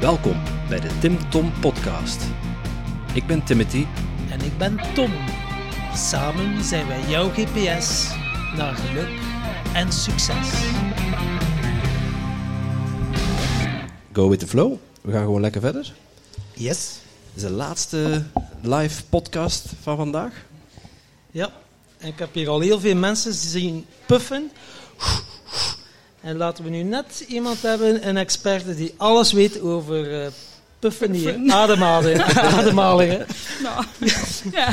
Welkom bij de Tim Tom Podcast. Ik ben Timothy. En ik ben Tom. Samen zijn wij jouw GPS naar geluk en succes. Go with the flow. We gaan gewoon lekker verder. Yes. Dit is de laatste live podcast van vandaag. Ja, en ik heb hier al heel veel mensen zien puffen. En laten we nu net iemand hebben, een expert die alles weet over uh, puffen hier. Ademhaling. Ademhalingen. Nou, ja.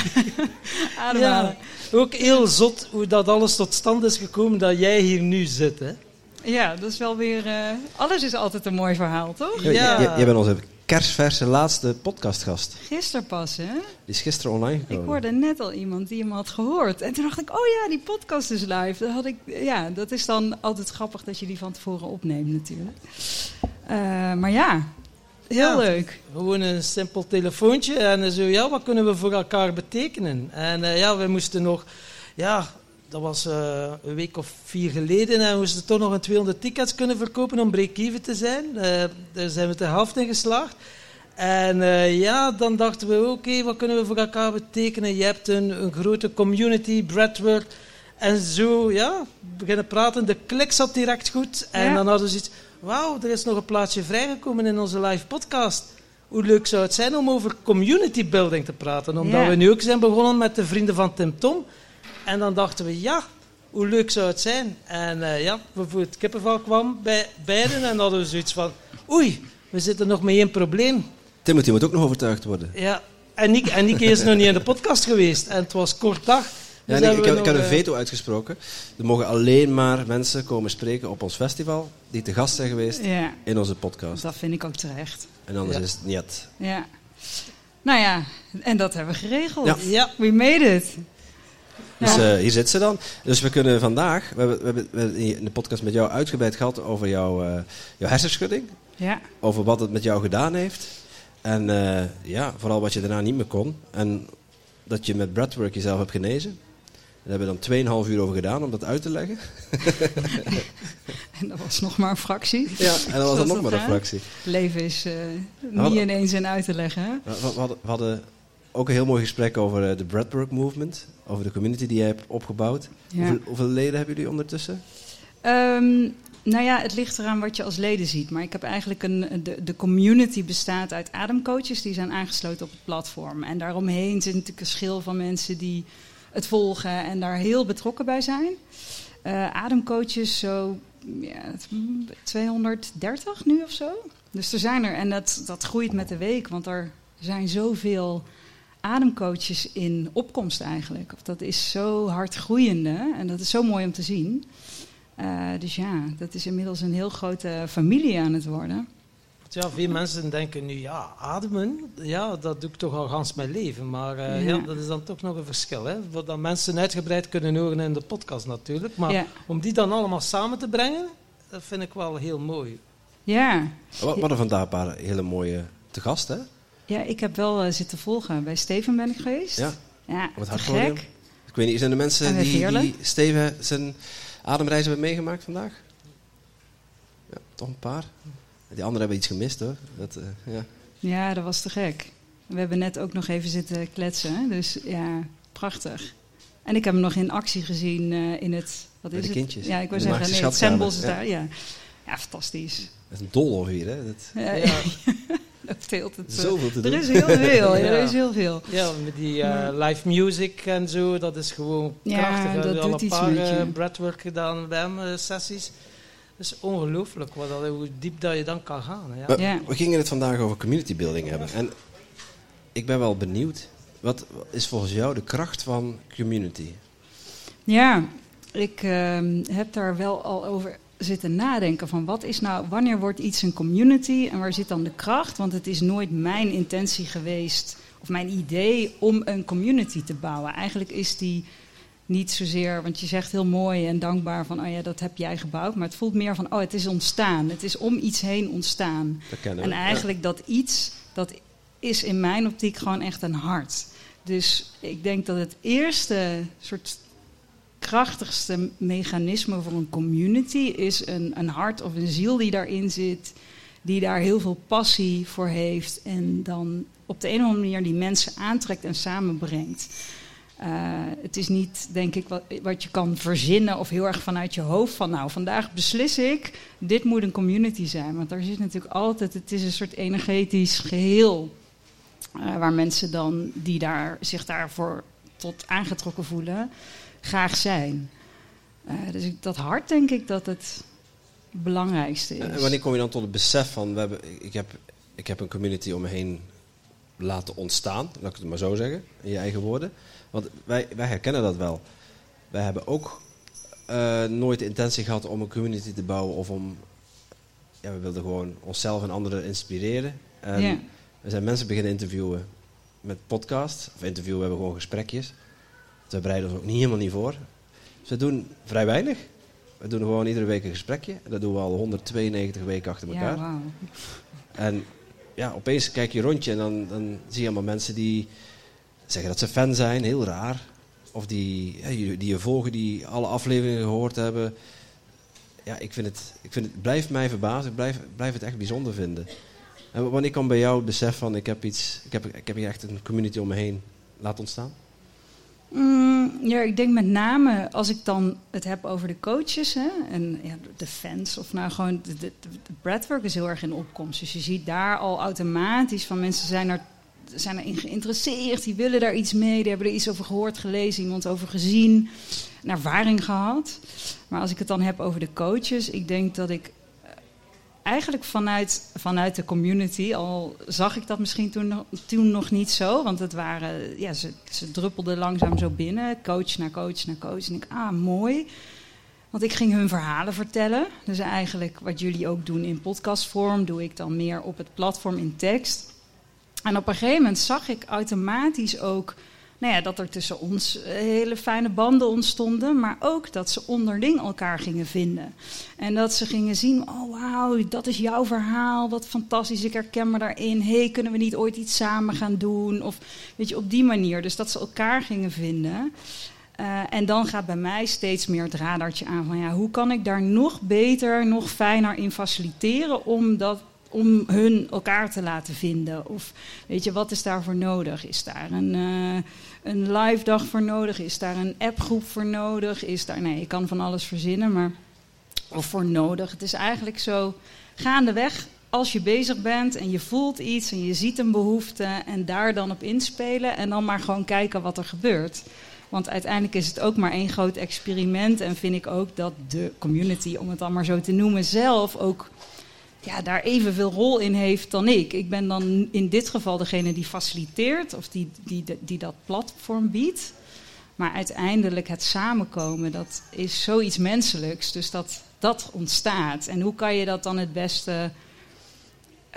Ademhalen. Ja, ook heel zot hoe dat alles tot stand is gekomen dat jij hier nu zit. Hè? Ja, dat is wel weer. Uh, alles is altijd een mooi verhaal, toch? Ja, ja. Jij bent onze kersverse laatste podcastgast. Gisteren pas, hè? Die is gisteren online gekomen. Ik hoorde net al iemand die hem had gehoord. En toen dacht ik, oh ja, die podcast is live. Dat, had ik, ja, dat is dan altijd grappig dat je die van tevoren opneemt natuurlijk. Uh, maar ja, heel ja, leuk. Gewoon een simpel telefoontje en zo, ja, wat kunnen we voor elkaar betekenen? En uh, ja, we moesten nog, ja, dat was uh, een week of vier geleden en we moesten toch nog een 200 tickets kunnen verkopen om break-even te zijn. Uh, daar zijn we de helft in geslaagd. En uh, ja, dan dachten we, oké, okay, wat kunnen we voor elkaar betekenen? Je hebt een, een grote community, breadwork. En zo, ja, beginnen praten. De klik zat direct goed. En ja. dan hadden we zoiets, wauw, er is nog een plaatsje vrijgekomen in onze live podcast. Hoe leuk zou het zijn om over community building te praten? Omdat ja. we nu ook zijn begonnen met de vrienden van Tim Tom. En dan dachten we, ja, hoe leuk zou het zijn? En uh, ja, voor het kippenval kwam bij beiden en hadden we zoiets van, oei, we zitten nog met één probleem. Timothy moet ook nog overtuigd worden. Ja, en Nick, en Nick is nog niet in de podcast geweest en het was kort dag. Dus ja, ik, ik, heb, ik heb een veto uitgesproken. Er mogen alleen maar mensen komen spreken op ons festival die te gast zijn geweest ja. in onze podcast. Dat vind ik ook terecht. En anders ja. is het niet. Ja. Nou ja, en dat hebben we geregeld. Ja. ja. We made it. Dus uh, hier zit ze dan. Dus we kunnen vandaag, we hebben, we hebben, we hebben in de podcast met jou uitgebreid gehad over jouw, uh, jouw hersenschudding. Ja. Over wat het met jou gedaan heeft. En uh, ja, vooral wat je daarna niet meer kon. En dat je met breathwork jezelf hebt genezen. Daar hebben we dan 2,5 uur over gedaan om dat uit te leggen. en dat was nog maar een fractie. Ja, en dat was dan nog maar een fractie. Leven is niet ineens in uit te leggen. Hè? We, we, hadden, we hadden ook een heel mooi gesprek over de breathwork movement. Over de community die je hebt opgebouwd. Ja. Hoeveel, hoeveel, leden hebben jullie ondertussen? Um, nou ja, het ligt eraan wat je als leden ziet. Maar ik heb eigenlijk een. De, de community bestaat uit ademcoaches die zijn aangesloten op het platform. En daaromheen zit natuurlijk een schil van mensen die het volgen en daar heel betrokken bij zijn. Uh, ademcoaches, zo ja, 230 nu of zo. Dus er zijn er. En dat, dat groeit met de week, want er zijn zoveel ademcoaches in opkomst eigenlijk. Of dat is zo hard groeiende en dat is zo mooi om te zien. Uh, dus ja, dat is inmiddels een heel grote familie aan het worden. Ja, veel mensen denken nu, ja, ademen, ja, dat doe ik toch al gans mijn leven. Maar uh, ja. ja. dat is dan toch nog een verschil. Hè? Wat dan mensen uitgebreid kunnen horen in de podcast natuurlijk. Maar ja. om die dan allemaal samen te brengen, dat vind ik wel heel mooi. Ja. We hadden vandaag een paar hele mooie te gast, hè? Ja, ik heb wel uh, zitten volgen. Bij Steven ben ik geweest. Ja, ja het hartpodium. Ik weet niet, zijn er mensen die, die Steven zijn ademreizen hebben meegemaakt vandaag? Ja, toch een paar. Die anderen hebben iets gemist hoor. Dat, uh, ja. ja, dat was te gek. We hebben net ook nog even zitten kletsen. Dus ja, prachtig. En ik heb hem nog in actie gezien uh, in het... Wat Bij is de het? kindjes. Ja, ik wil zeggen, nee, het Sandbos is ja. daar. Ja. ja, fantastisch. Dat is een doolhof hier, hè? Dat... Ja, teelt het. Zoveel te er doen. is heel veel, ja. er is heel veel. Ja, met die uh, live music en zo, dat is gewoon ja, prachtig. We hebben al een paar uh, breathwork gedaan bij hem, uh, sessies. Het is ongelooflijk wat, hoe diep dat je dan kan gaan. Ja. We, ja. we gingen het vandaag over community building hebben. En ik ben wel benieuwd, wat is volgens jou de kracht van community? Ja, ik heb daar wel al over zitten nadenken van wat is nou, wanneer wordt iets een community en waar zit dan de kracht? Want het is nooit mijn intentie geweest of mijn idee om een community te bouwen. Eigenlijk is die niet zozeer, want je zegt heel mooi en dankbaar van, oh ja, dat heb jij gebouwd, maar het voelt meer van, oh, het is ontstaan. Het is om iets heen ontstaan. En eigenlijk ja. dat iets, dat is in mijn optiek gewoon echt een hart. Dus ik denk dat het eerste soort krachtigste mechanisme voor een community is een, een hart of een ziel die daarin zit, die daar heel veel passie voor heeft en dan op de een of andere manier die mensen aantrekt en samenbrengt. Uh, het is niet, denk ik, wat, wat, je kan verzinnen of heel erg vanuit je hoofd van, nou, vandaag beslis ik, dit moet een community zijn. Want daar zit natuurlijk altijd, het is een soort energetisch geheel, uh, waar mensen dan, die daar, zich daarvoor tot aangetrokken voelen, graag zijn. Uh, dus dat hart, denk ik, dat het belangrijkste is. En wanneer kom je dan tot het besef van, we hebben, ik, heb, ik heb een community om me heen laten ontstaan, laat ik het maar zo zeggen, in je eigen woorden. Want wij, wij herkennen dat wel. Wij hebben ook uh, nooit de intentie gehad om een community te bouwen of om. Ja, we wilden gewoon onszelf en anderen inspireren. En yeah. we zijn mensen beginnen interviewen met podcast. Of interviewen, we hebben gewoon gesprekjes. Dus we bereiden ons ook niet helemaal niet voor. Dus we doen vrij weinig. We doen gewoon iedere week een gesprekje. Dat doen we al 192 weken achter elkaar. Ja, wow. En ja, opeens kijk je rondje en dan, dan zie je allemaal mensen die zeggen dat ze fan zijn, heel raar. Of die, die je volgen, die alle afleveringen gehoord hebben. Ja, ik vind het, ik vind het blijft mij verbazen. Ik blijf, blijf het echt bijzonder vinden. En wanneer kan bij jou het besef van ik heb iets, ik heb, ik heb hier echt een community om me heen laten ontstaan? Mm, ja, ik denk met name als ik dan het heb over de coaches hè, en ja, de fans, of nou gewoon de, de, de breathwork is heel erg in opkomst. Dus je ziet daar al automatisch van mensen zijn er zijn erin geïnteresseerd, die willen daar iets mee, die hebben er iets over gehoord, gelezen, iemand over gezien, een ervaring gehad. Maar als ik het dan heb over de coaches, ik denk dat ik eigenlijk vanuit, vanuit de community, al zag ik dat misschien toen, toen nog niet zo, want het waren, ja, ze, ze druppelden langzaam zo binnen, coach naar coach naar coach. En ik, ah, mooi. Want ik ging hun verhalen vertellen. Dus eigenlijk wat jullie ook doen in podcastvorm, doe ik dan meer op het platform in tekst. En op een gegeven moment zag ik automatisch ook nou ja, dat er tussen ons hele fijne banden ontstonden, maar ook dat ze onderling elkaar gingen vinden. En dat ze gingen zien, oh wauw, dat is jouw verhaal, wat fantastisch, ik herken me daarin. hey, kunnen we niet ooit iets samen gaan doen? Of weet je, op die manier. Dus dat ze elkaar gingen vinden. Uh, en dan gaat bij mij steeds meer het radartje aan van ja, hoe kan ik daar nog beter, nog fijner in faciliteren om dat om hun elkaar te laten vinden? Of weet je, wat is daarvoor nodig? Is daar een, uh, een live dag voor nodig? Is daar een appgroep voor nodig? Is daar, nee, je kan van alles verzinnen, maar of voor nodig. Het is eigenlijk zo gaandeweg. Als je bezig bent en je voelt iets en je ziet een behoefte en daar dan op inspelen en dan maar gewoon kijken wat er gebeurt. Want uiteindelijk is het ook maar één groot experiment. En vind ik ook dat de community, om het dan maar zo te noemen, zelf ook ja, daar evenveel rol in heeft dan ik. Ik ben dan in dit geval degene die faciliteert of die, die, die dat platform biedt. Maar uiteindelijk het samenkomen, dat is zoiets menselijks. Dus dat, dat ontstaat. En hoe kan je dat dan het beste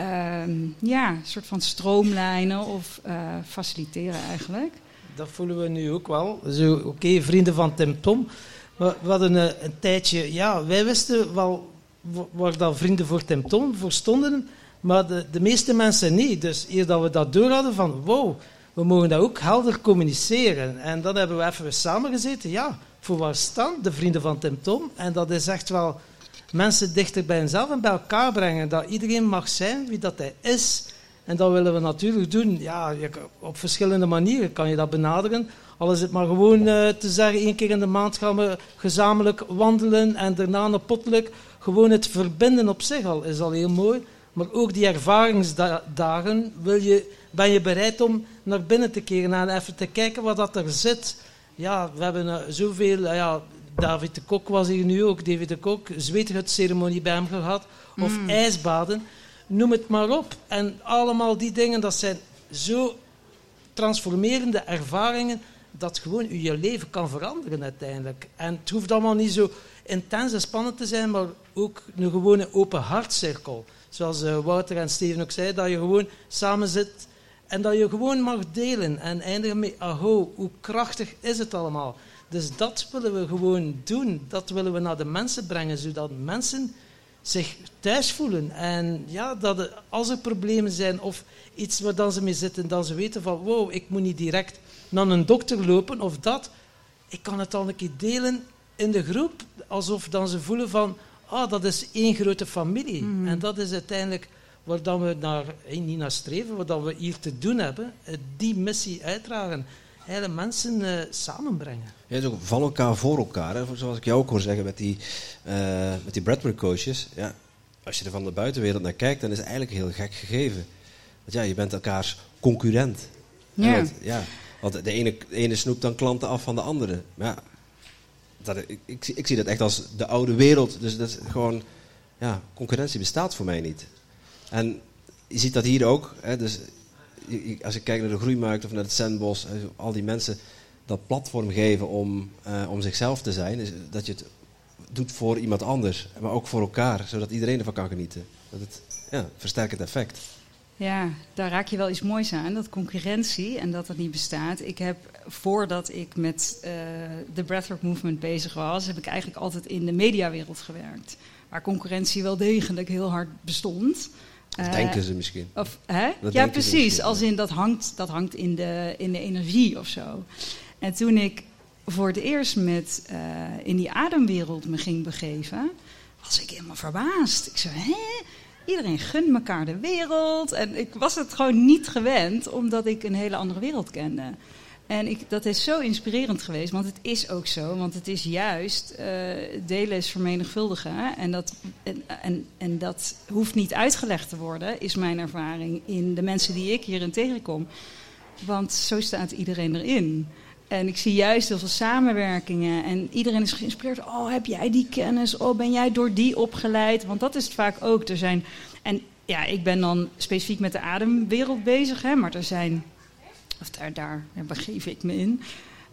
uh, ja, soort van stroomlijnen of uh, faciliteren eigenlijk? Dat voelen we nu ook wel. Oké, vrienden van Tim Tom. We, we hadden een, een tijdje, ja, wij wisten wel waar dan vrienden voor Tim voor stonden, maar de, de meeste mensen niet. Dus eer dat we dat door hadden van, wow, we mogen dat ook helder communiceren. En dan hebben we even samengezeten, ja, voor waar staan de vrienden van Tim Tom? En dat is echt wel mensen dichter bij henzelf en bij elkaar brengen. Dat iedereen mag zijn wie dat hij is. En dat willen we natuurlijk doen. Ja, op verschillende manieren kan je dat benaderen. Al is het maar gewoon uh, te zeggen, één keer in de maand gaan we gezamenlijk wandelen en daarna een potluck. Gewoon het verbinden op zich al is al heel mooi. Maar ook die ervaringsdagen wil je, ben je bereid om naar binnen te keren en even te kijken wat dat er zit. Ja, we hebben uh, zoveel... Uh, ja, David de Kok was hier nu ook. David de Kok, ceremonie bij hem gehad. Of mm. ijsbaden. Noem het maar op. En allemaal die dingen, dat zijn zo transformerende ervaringen dat gewoon je leven kan veranderen uiteindelijk. En het hoeft allemaal niet zo intens en spannend te zijn, maar ook een gewone open hartcirkel. Zoals uh, Wouter en Steven ook zeiden, dat je gewoon samen zit en dat je gewoon mag delen en eindigen met, aho, hoe krachtig is het allemaal. Dus dat willen we gewoon doen. Dat willen we naar de mensen brengen, zodat mensen zich thuis voelen. En ja, dat als er problemen zijn of iets waar dan ze mee zitten, dan ze weten van, wow, ik moet niet direct naar een dokter lopen of dat. Ik kan het al een keer delen in de groep, alsof dan ze voelen van, ah, dat is één grote familie. Mhm. En dat is uiteindelijk waar dat we naar, eh, niet naar streven, wat dat we hier te doen hebben, eh, die missie uitdragen. Hele mensen eh, samenbrengen. Ja, ook van elkaar voor elkaar. Hè. Zoals ik jou ook hoor zeggen met die, eh met die Bradbury coaches. Ja, als je er van de buitenwereld naar kijkt, dan is het eigenlijk heel gek gegeven. Want ja, je bent elkaars concurrent. Ja. Want, ja, want de ene, de ene snoept dan klanten af van de andere. Maar ja, dat, ik, ik, zie- ik zie dat echt als de oude wereld. Dus dat is gewoon, ja, concurrentie bestaat voor mij niet. En je ziet dat hier ook. Hè, dus als ik kijk naar de groeimarkt of naar het zo al die mensen dat platform geven om, eh, om zichzelf te zijn. is dat je het doet voor iemand anders, maar ook voor elkaar, zodat iedereen ervan kan genieten. Dat het ja, versterkend effect. Ja, daar raak je wel iets moois aan, dat concurrentie en dat dat niet bestaat. Ik heb, voordat ik met eh, de Breathwork Movement bezig was, heb ik eigenlijk altijd in de mediawereld gewerkt. Waar concurrentie wel degelijk heel hard bestond. Dat Eh, denken ze misschien. Of, hè? Dat ja, precies. Als in dat hangt, dat hangt in, de, in de energie of zo. En toen ik voor het eerst met, eh, in die ademwereld me ging begeven, was ik helemaal verbaasd. Ik zei, hè? Iedereen gunt elkaar de wereld. En ik was het gewoon niet gewend, omdat ik een hele andere wereld kende. En ik, dat is zo inspirerend geweest, want het is ook zo. Want het is juist eh, delen is vermenigvuldigen. En dat, en, en, en dat hoeft niet uitgelegd te worden, is mijn ervaring in de mensen die ik hierin tegenkom. Want zo staat iedereen erin. En ik zie juist heel veel samenwerkingen. En iedereen is geïnspireerd. Oh, heb jij die kennis? Oh, ben jij door die opgeleid? Want dat is het vaak ook. Er zijn, en ja, ik ben dan specifiek met de ademwereld bezig. Hè, maar er zijn of daar, daar begeef ik me in.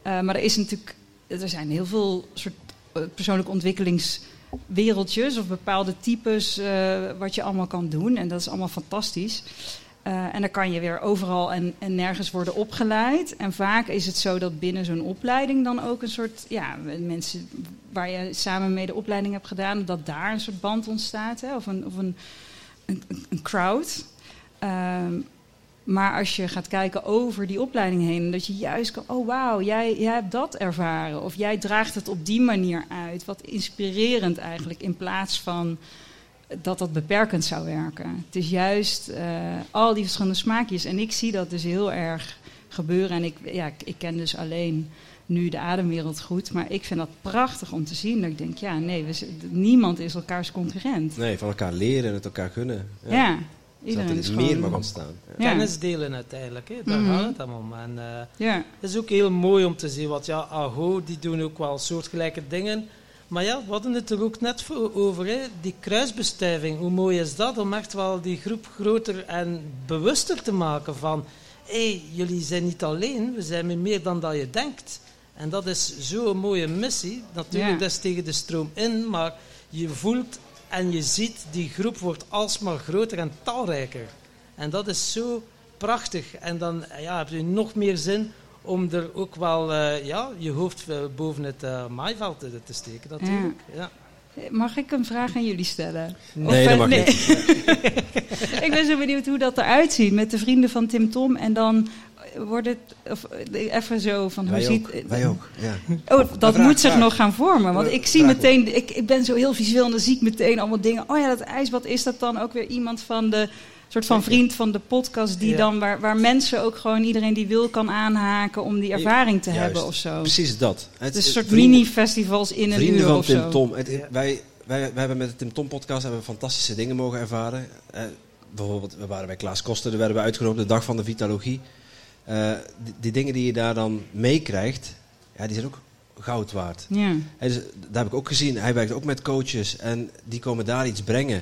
Uh, maar er is natuurlijk, er zijn heel veel soort uh, persoonlijke ontwikkelingswereldjes of bepaalde types uh, wat je allemaal kan doen. En dat is allemaal fantastisch. Uh, en dan kan je weer overal en, en, nergens worden opgeleid. En vaak is het zo dat binnen zo'n opleiding dan ook een soort, ja, mensen waar je samen mee de opleiding hebt gedaan, dat daar een soort band ontstaat, hè, of een, of een, een, crowd. Um, maar als je gaat kijken over die opleiding heen, dat je juist kan, oh wauw, jij, jij hebt dat ervaren. Of jij draagt het op die manier uit. Wat inspirerend eigenlijk, in plaats van dat dat beperkend zou werken. Het is juist uh, al die verschillende smaakjes. En ik zie dat dus heel erg gebeuren. En ik, ja, ik, ik ken dus alleen nu de ademwereld goed. Maar ik vind dat prachtig om te zien. Dat ik denk, ja, nee, we, niemand is elkaars concurrent. Nee, van elkaar leren en het elkaar gunnen. Ja. ja. Iedereen dat er is meer gewoon... mag ontstaan. Ja. Kennis delen uiteindelijk, hè. daar mm -hmm. gaat het allemaal om. En uh, ja. het is ook heel mooi om te zien, want ja, AHO, die doen ook wel soortgelijke dingen. Maar ja, we hadden het er ook net over, hè. die kruisbestuiving, hoe mooi is dat? Om echt wel die groep groter en bewuster te maken van, hé, hey, jullie zijn niet alleen, we zijn meer dan dat je denkt. En dat is zo'n mooie missie. Natuurlijk, ja. dat is tegen de stroom in, maar je voelt en je ziet, die groep wordt alsmaar groter en talrijker. En dat is zo prachtig. En dan ja, heb je nog meer zin om er ook wel uh, ja, je hoofd boven het uh, maaiveld te, te, steken. Natuurlijk. Ja. Ja. Mag ik een vraag aan jullie stellen? Nee, of, dat mag nee. niet. ik ben zo benieuwd hoe dat eruit ziet met de vrienden van Tim Tom. En dan wordt het of, even zo van wij hoe ook, ziet. Wij ook, ja. Oh, dat vraag, moet zich vraag. nog gaan vormen. Want ik zie Vraag meteen, ik, ik ben zo heel visueel en dan zie ik meteen allemaal dingen. Oh ja, dat ijsbad, is dat dan ook weer iemand van de soort van vriend van de podcast die Ja. dan waar, waar mensen ook gewoon iedereen die wil kan aanhaken om die ervaring te Juist. hebben of zo. Precies dat. Het, Dus een soort mini-festivals in een Vrienden uur van of Tim zo. Tom. Het- wij, wij, wij hebben met de Tim Tom podcast hebben fantastische dingen mogen ervaren. Eh, bijvoorbeeld, we waren bij Klaas Koster, daar werden we uitgenodigd, de dag van de vitalogie. Eh, die, die dingen die je daar dan meekrijgt, ja, die zijn ook goud waard. Ja. Daar heb ik ook gezien, hij werkt ook met coaches en die komen daar iets brengen.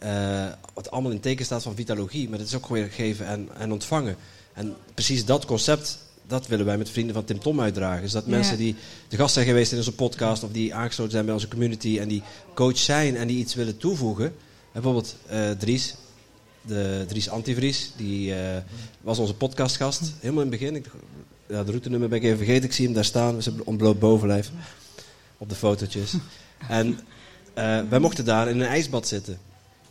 Eh, wat allemaal in teken staat van vitalogie, maar het is ook weer geven en, en ontvangen. En precies dat concept, dat willen wij met vrienden van Tim Tom uitdragen. Dus dat mensen die de gast zijn geweest in onze podcast of die aangesloten zijn bij onze community en die coach zijn en die iets willen toevoegen. Bijvoorbeeld eh, Dries, de Dries Antivries, die eh, was onze podcastgast helemaal in het begin. Ik, ja, de routenummer ben ik even vergeten, ik zie hem daar staan, met zijn ontbloot bovenlijf op de fotootjes. En wij mochten daar in een ijsbad zitten.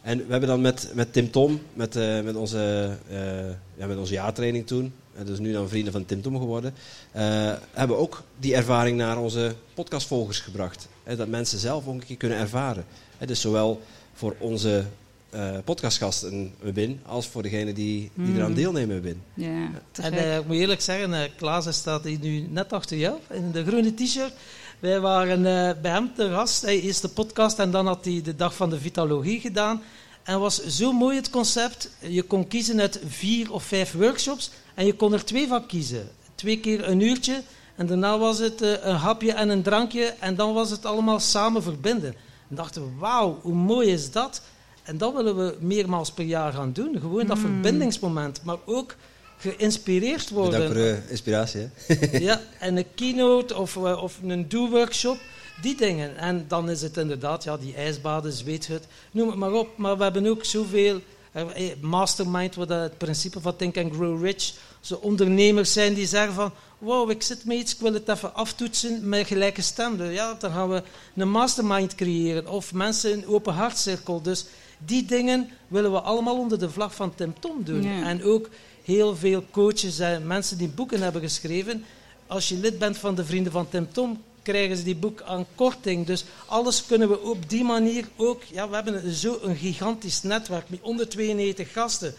En we hebben dan met, met Tim Tom, met, eh, met, onze, eh, ja, met onze jaartraining toen, en dus nu dan vrienden van Tim Tom geworden, eh, hebben we ook die ervaring naar onze podcastvolgers gebracht. Hè, dat mensen zelf ook een keer kunnen ervaren. Hè, dus zowel voor onze eh, podcastgasten win als voor degene die, die eraan deelnemen win. Ja, En ik moet eerlijk zeggen, eh Klaas staat hier nu net achter jou in de groene t-shirt. Wij waren eh, bij hem te gast. Hij eerst de podcast en dan had hij de dag van de vitalogie gedaan. En was zo mooi het concept. Je kon kiezen uit vier of vijf workshops en je kon er twee van kiezen. Twee keer een uurtje en daarna was het eh, een hapje en een drankje en dan was het allemaal samen verbinden. En dachten we, wauw, hoe mooi is dat? En dat willen we meermaals per jaar gaan doen. Gewoon dat Mm. verbindingsmoment, maar ook geïnspireerd worden. Bedankt voor de inspiratie. Hè? Ja, en een keynote of, eh, of een do-workshop, die dingen. En dan is het inderdaad, ja, die ijsbaden, zweethut, noem het maar op. Maar we hebben ook zoveel eh, eh, mastermind, wat dat het principe van Think and Grow Rich. Zo ondernemers zijn die zeggen van, wow, ik zit met iets, ik wil het even aftoetsen met gelijke stemmen. Ja, dan gaan we een mastermind creëren. Of mensen in open hartcirkel. Dus die dingen willen we allemaal onder de vlag van Tim Tom doen. Ja. En ook heel veel coaches en mensen die boeken hebben geschreven. Als je lid bent van de Vrienden van Tim Tom, krijgen ze die boek aan korting. Dus alles kunnen we op die manier ook... Ja, we hebben zo een gigantisch netwerk met 192 gasten.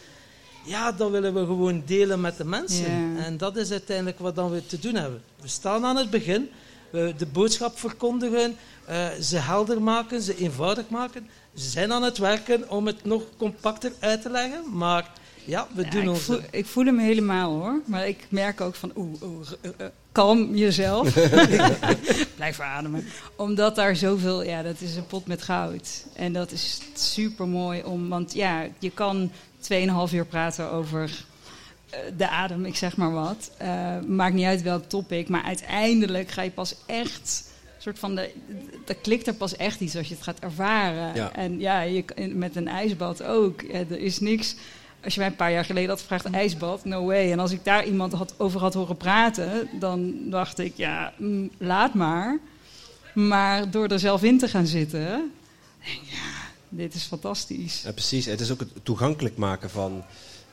Ja, dat willen we gewoon delen met de mensen. Ja. En dat is uiteindelijk wat dan we te doen hebben. We staan aan het begin, we de boodschap verkondigen, eh, ze helder maken, ze eenvoudig maken. Ze zijn aan het werken om het nog compacter uit te leggen, maar ja, we Ja, doen ik, voel, ik voel hem helemaal hoor. Maar ik merk ook van, oeh, oeh, eh, eh, kalm jezelf. Blijf ademen. Omdat daar zoveel, ja, dat is een pot met goud. En dat is super mooi om, want ja, je kan 2,5 uur praten over eh, de adem, ik zeg maar wat. Eh, maakt niet uit welk topic, maar uiteindelijk ga je pas echt. Soort van de, dat klikt er pas echt iets als je het gaat ervaren. Ja. En ja, je, met een ijsbad ook. Ja, er is niks. Als je mij een paar jaar geleden had gevraagd, ijsbad, no way. En als ik daar iemand had, over had horen praten, dan dacht ik, ja, mm, laat maar. Maar door er zelf in te gaan zitten, denk ik, ja, dit is fantastisch. Ja, precies. Het is ook het toegankelijk maken van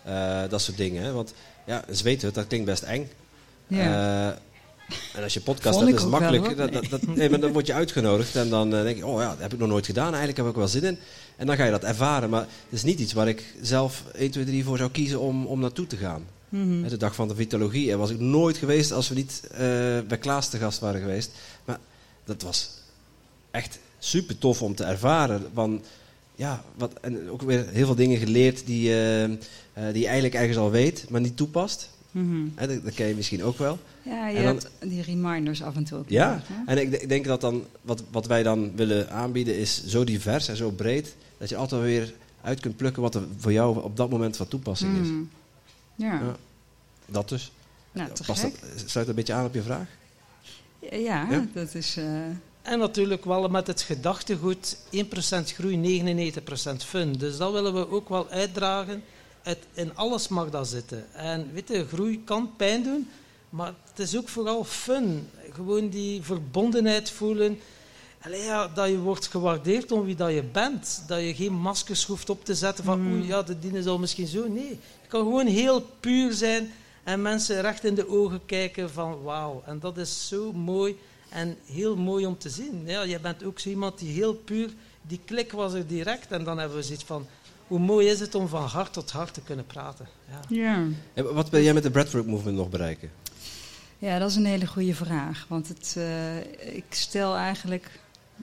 eh, dat soort dingen. Hè? Want ja, zweten, dat klinkt best eng. Ja. Eh, en als je podcast hebt, is het makkelijk. dat, dat, dat- nee, maar dan word je uitgenodigd en dan eh, denk je, oh ja, dat heb ik nog nooit gedaan. Eigenlijk heb ik wel zin in. En dan ga je dat ervaren. Maar het is niet iets waar ik zelf 1, 2, 3 voor zou kiezen om, om naartoe te gaan. Mhm. De dag van de vitologie. Er was ik nooit geweest als we niet eh, bij Klaas te gast waren geweest. Maar dat was echt super tof om te ervaren. Want ja, wat, en ook weer heel veel dingen geleerd die, eh, die je eigenlijk ergens al weet, maar niet toepast. Hè, dat, dat ken je misschien ook wel. Ja, je En dan- hebt die reminders af en toe ook. Ja, nodig, en ik, ik denk dat dan, wat, wat wij dan willen aanbieden is zo divers en zo breed, dat je altijd weer uit kunt plukken wat er voor jou op dat moment van toepassing is. Mhm. Ja, Ja. Dat dus. nou, dat, sluit dat een beetje aan op je vraag? Ja, Ja? dat is... eh, En natuurlijk wel met het gedachtegoed 1% groei, 99% fun. Dus dat willen we ook wel uitdragen. Het, in alles mag dat zitten. En weet je, groei kan pijn doen, maar het is ook vooral fun. Gewoon die verbondenheid voelen. Allee, ja, dat je wordt gewaardeerd om wie dat je bent. Dat je geen maskers hoeft op te zetten van Mm. oei, ja, de dienen zal misschien zo. Nee, je kan gewoon heel puur zijn en mensen recht in de ogen kijken van wauw. En dat is zo mooi en heel mooi om te zien. Ja, jij bent ook zo iemand die heel puur, die klik was er direct. En dan hebben we zoiets van, hoe mooi is het om van hart tot hart te kunnen praten. Ja. ja. En wat wil jij met de Breathwork Movement nog bereiken? ja, dat is een hele goede vraag. Want het, eh, ik stel eigenlijk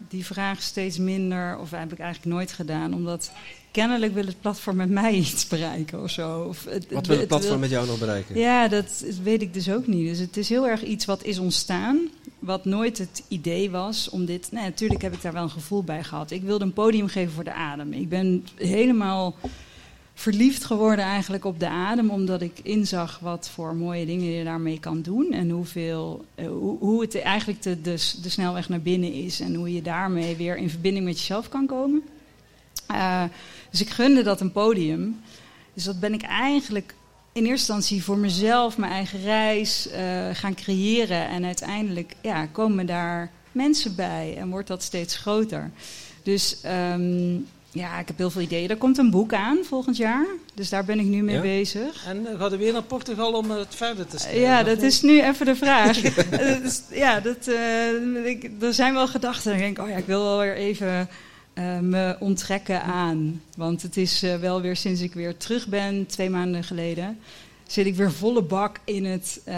die vraag steeds minder, of heb ik eigenlijk nooit gedaan, omdat kennelijk wil het platform met mij iets bereiken of zo. Of het, Wat wil het platform wil- met jou nog bereiken? Ja, dat weet ik dus ook niet. Dus het is heel erg iets wat is ontstaan, wat nooit het idee was om dit... Nee, natuurlijk heb ik daar wel een gevoel bij gehad. Ik wilde een podium geven voor de adem. Ik ben helemaal verliefd geworden eigenlijk op de adem, omdat ik inzag wat voor mooie dingen je daarmee kan doen en hoeveel, eh, hoe, hoe het eigenlijk de, de, de snelweg naar binnen is en hoe je daarmee weer in verbinding met jezelf kan komen. Eh, dus ik gunde dat een podium. Dus dat ben ik eigenlijk in eerste instantie voor mezelf, mijn eigen reis eh, gaan creëren. En uiteindelijk ja, komen daar mensen bij en wordt dat steeds groter. Dus ehm, ja, ik heb heel veel ideeën. Er komt een boek aan volgend jaar. Dus daar ben ik nu mee Ja? bezig. En uh, gaat er weer naar Portugal om het verder te stellen? Ja, dat is nu even de vraag. Dat is- ja, dat, eh, ik, er zijn wel gedachten. Dan denk ik, oh ja, ik wil wel weer even eh, me onttrekken aan. Want het is eh, wel weer sinds ik weer terug ben, twee maanden geleden, zit ik weer volle bak in het, eh,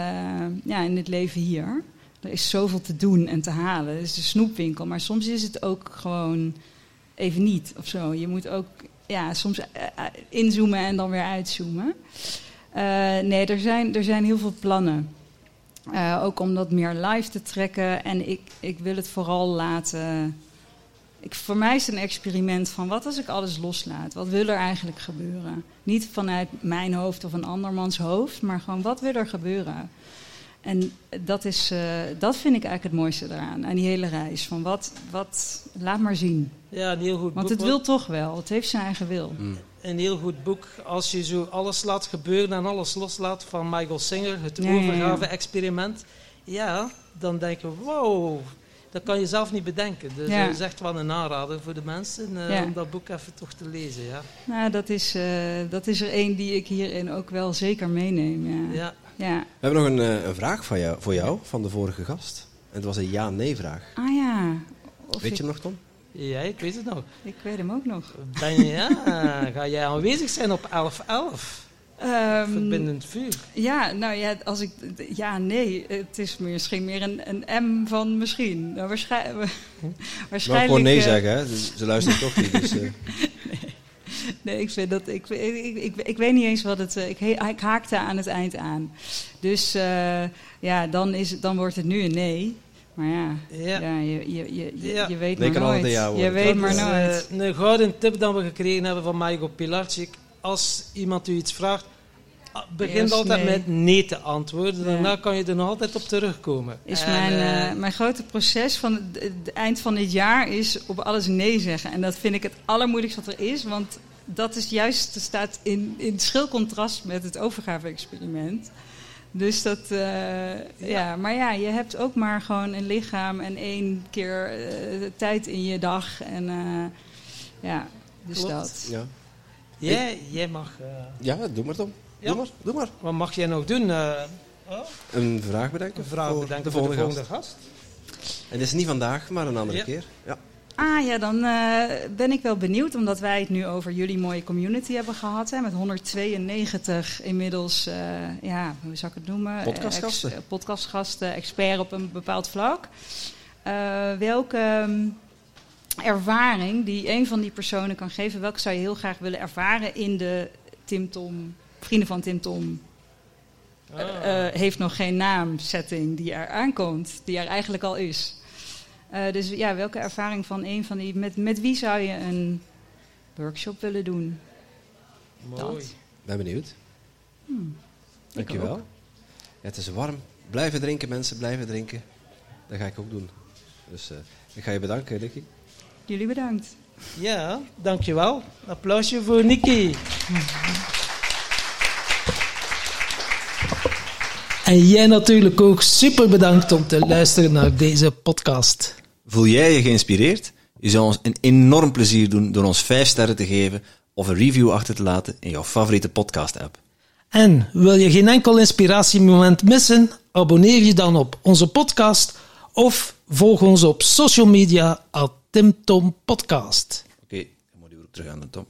ja, in het leven hier. Er is zoveel te doen en te halen. Het is de snoepwinkel, maar soms is het ook gewoon even niet of zo. Je moet ook ja, soms inzoomen en dan weer uitzoomen. nee, er zijn, er zijn heel veel plannen. ook om dat meer live te trekken. En ik, ik wil het vooral laten ik, voor mij is het een experiment van wat als ik alles loslaat? Wat wil er eigenlijk gebeuren? Niet vanuit mijn hoofd of een andermans hoofd, maar gewoon wat wil er gebeuren? En dat, is, uh, dat vind ik eigenlijk het mooiste eraan, aan die hele reis. Van wat, wat, laat maar zien. Ja, een heel goed Want het wil toch wel, het heeft zijn eigen wil. Mm. Een heel goed boek, als je zo alles laat gebeuren en alles loslaat van Michael Singer, het ja, overgave-experiment. Ja, dan denk je, wow, dat kan je zelf niet bedenken. Dus ja. dat is echt wel een aanrader voor de mensen uh, om dat boek even toch te lezen. Ja, nou, dat, is, uh, dat is er één die ik hierin ook wel zeker meeneem. Ja. Ja. We hebben nog een, uh, een vraag van jou, voor jou van de vorige gast. En het was een ja-nee-vraag. Ah ja. Of weet je nog, Tom? Ja, ik weet het nog. Ik weet hem ook nog. Ben, ja, ga jij aanwezig zijn op 11.11? Um, Verbindend vuur. Ja, nou ja, als ik. Ja, nee. Het is misschien meer een, een M van misschien. Nou, waarschijnlijk. waarschijnlijk gewoon nee uh, zeggen, hè? Ze luisteren toch niet. Dus, uh. nee. nee. ik vind dat. Ik, ik, ik, ik, weet niet eens wat het. Uh, ik, ik haakte aan het eind aan. Dus uh, ja, dan, is, dan wordt het nu een nee. Maar ja, ja. ja je, je, je, ja. je weet nee, maar nooit. Je weet maar nooit. een gouden tip dat we gekregen hebben van Michael Pilarczyk als iemand u iets vraagt, ah, begin altijd met nee te antwoorden. Daarna kan je er nog altijd op terugkomen. Is mijn, uh, mijn grote proces van het, eind van dit jaar is op alles nee zeggen. En dat vind ik het allermoeilijkste wat er is. Want dat is juist, staat in, in schil contrast met het overgave-experiment. Dus dat, uh, ja. ja. maar ja, je hebt ook maar gewoon een lichaam en één keer uh, tijd in je dag. En ja, dus Klopt. dat. Ja. Jij, jij mag... Uh... Ja, doe maar Tom. Ja? Doe, maar, doe maar. Wat mag jij nog doen? Uh, oh? Een vraag bedenken. Een vraag bedenken de volgende, voor de volgende gast. En dit is niet vandaag, maar een andere ja. keer. Ja. Ah ja, dan uh, ben ik wel benieuwd, omdat wij het nu over jullie mooie community hebben gehad. Hè, met 192 inmiddels, ja, hoe zou ik het noemen? Podcastgasten. Ex, podcastgasten, expert op een bepaald vlak. welke um, ervaring die een van die personen kan geven, welke zou je heel graag willen ervaren in de Tim Tom, Vrienden van Tim Tom? Ah. Uh, heeft nog geen naam setting die er aankomt, die er eigenlijk al is. Uh, dus ja, welke ervaring van een van die. Met, met wie zou je een workshop willen doen? Mooi. Dat. Ben benieuwd. Hmm, Dankjewel. Ja, het is warm. Blijven drinken, mensen, blijven drinken. Dat ga ik ook doen. Dus uh, ik ga je bedanken, Ricky. Jullie bedankt. Ja, dankjewel. Applausje voor Nikki. En jij natuurlijk ook super bedankt om te luisteren naar deze podcast. Voel jij je geïnspireerd? Je zou ons een enorm plezier doen door ons 5 sterren te geven of een review achter te laten in jouw favoriete podcast-app. En wil je geen enkel inspiratiemoment missen? Abonneer je dan op onze podcast of volg ons op social media Tim Tom Podcast. Oké, okay, dan moet u ook terug aan de Tom.